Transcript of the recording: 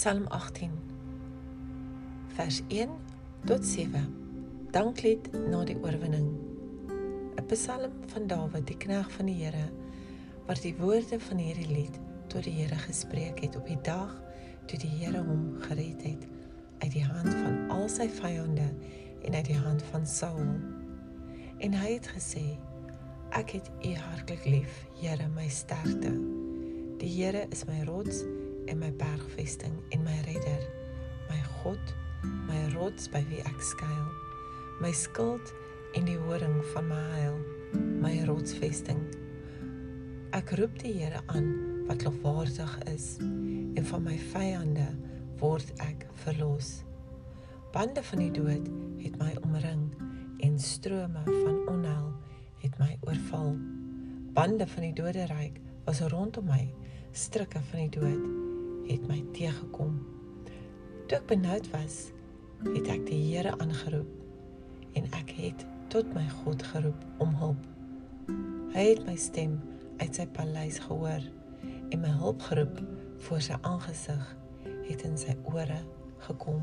Psalm 18 vers 1 tot 7. Danklied na die oorwinning. 'n Psalm van Dawid, die knegg van die Here, wat die woorde van hierdie lied tot die Here gespreek het op die dag toe die Here hom gered het uit die hand van al sy vyande en uit die hand van Saul. En hy het gesê: Ek het U hartlik lief, Here, my sterkte. Die Here is my rots en my bergvesting en my redder, my God, my rots by wie ek skuil, my skild en die horing van my heil, my rotsvesting. Ek roep die Here aan wat lofwaardig is en van my vyande word ek verlos. Bande van die dood het my omring en strome van onheil het my oorval. Bande van die doderyk was rondom my, strikke van die dood het my teëgekom. Toe ek benoud was, het ek die Here aangeroep en ek het tot my God geroep om hulp. Hy het my stem uit sy paleis gehoor en my hulp geroep voor sy aangesig het in sy ore gekom.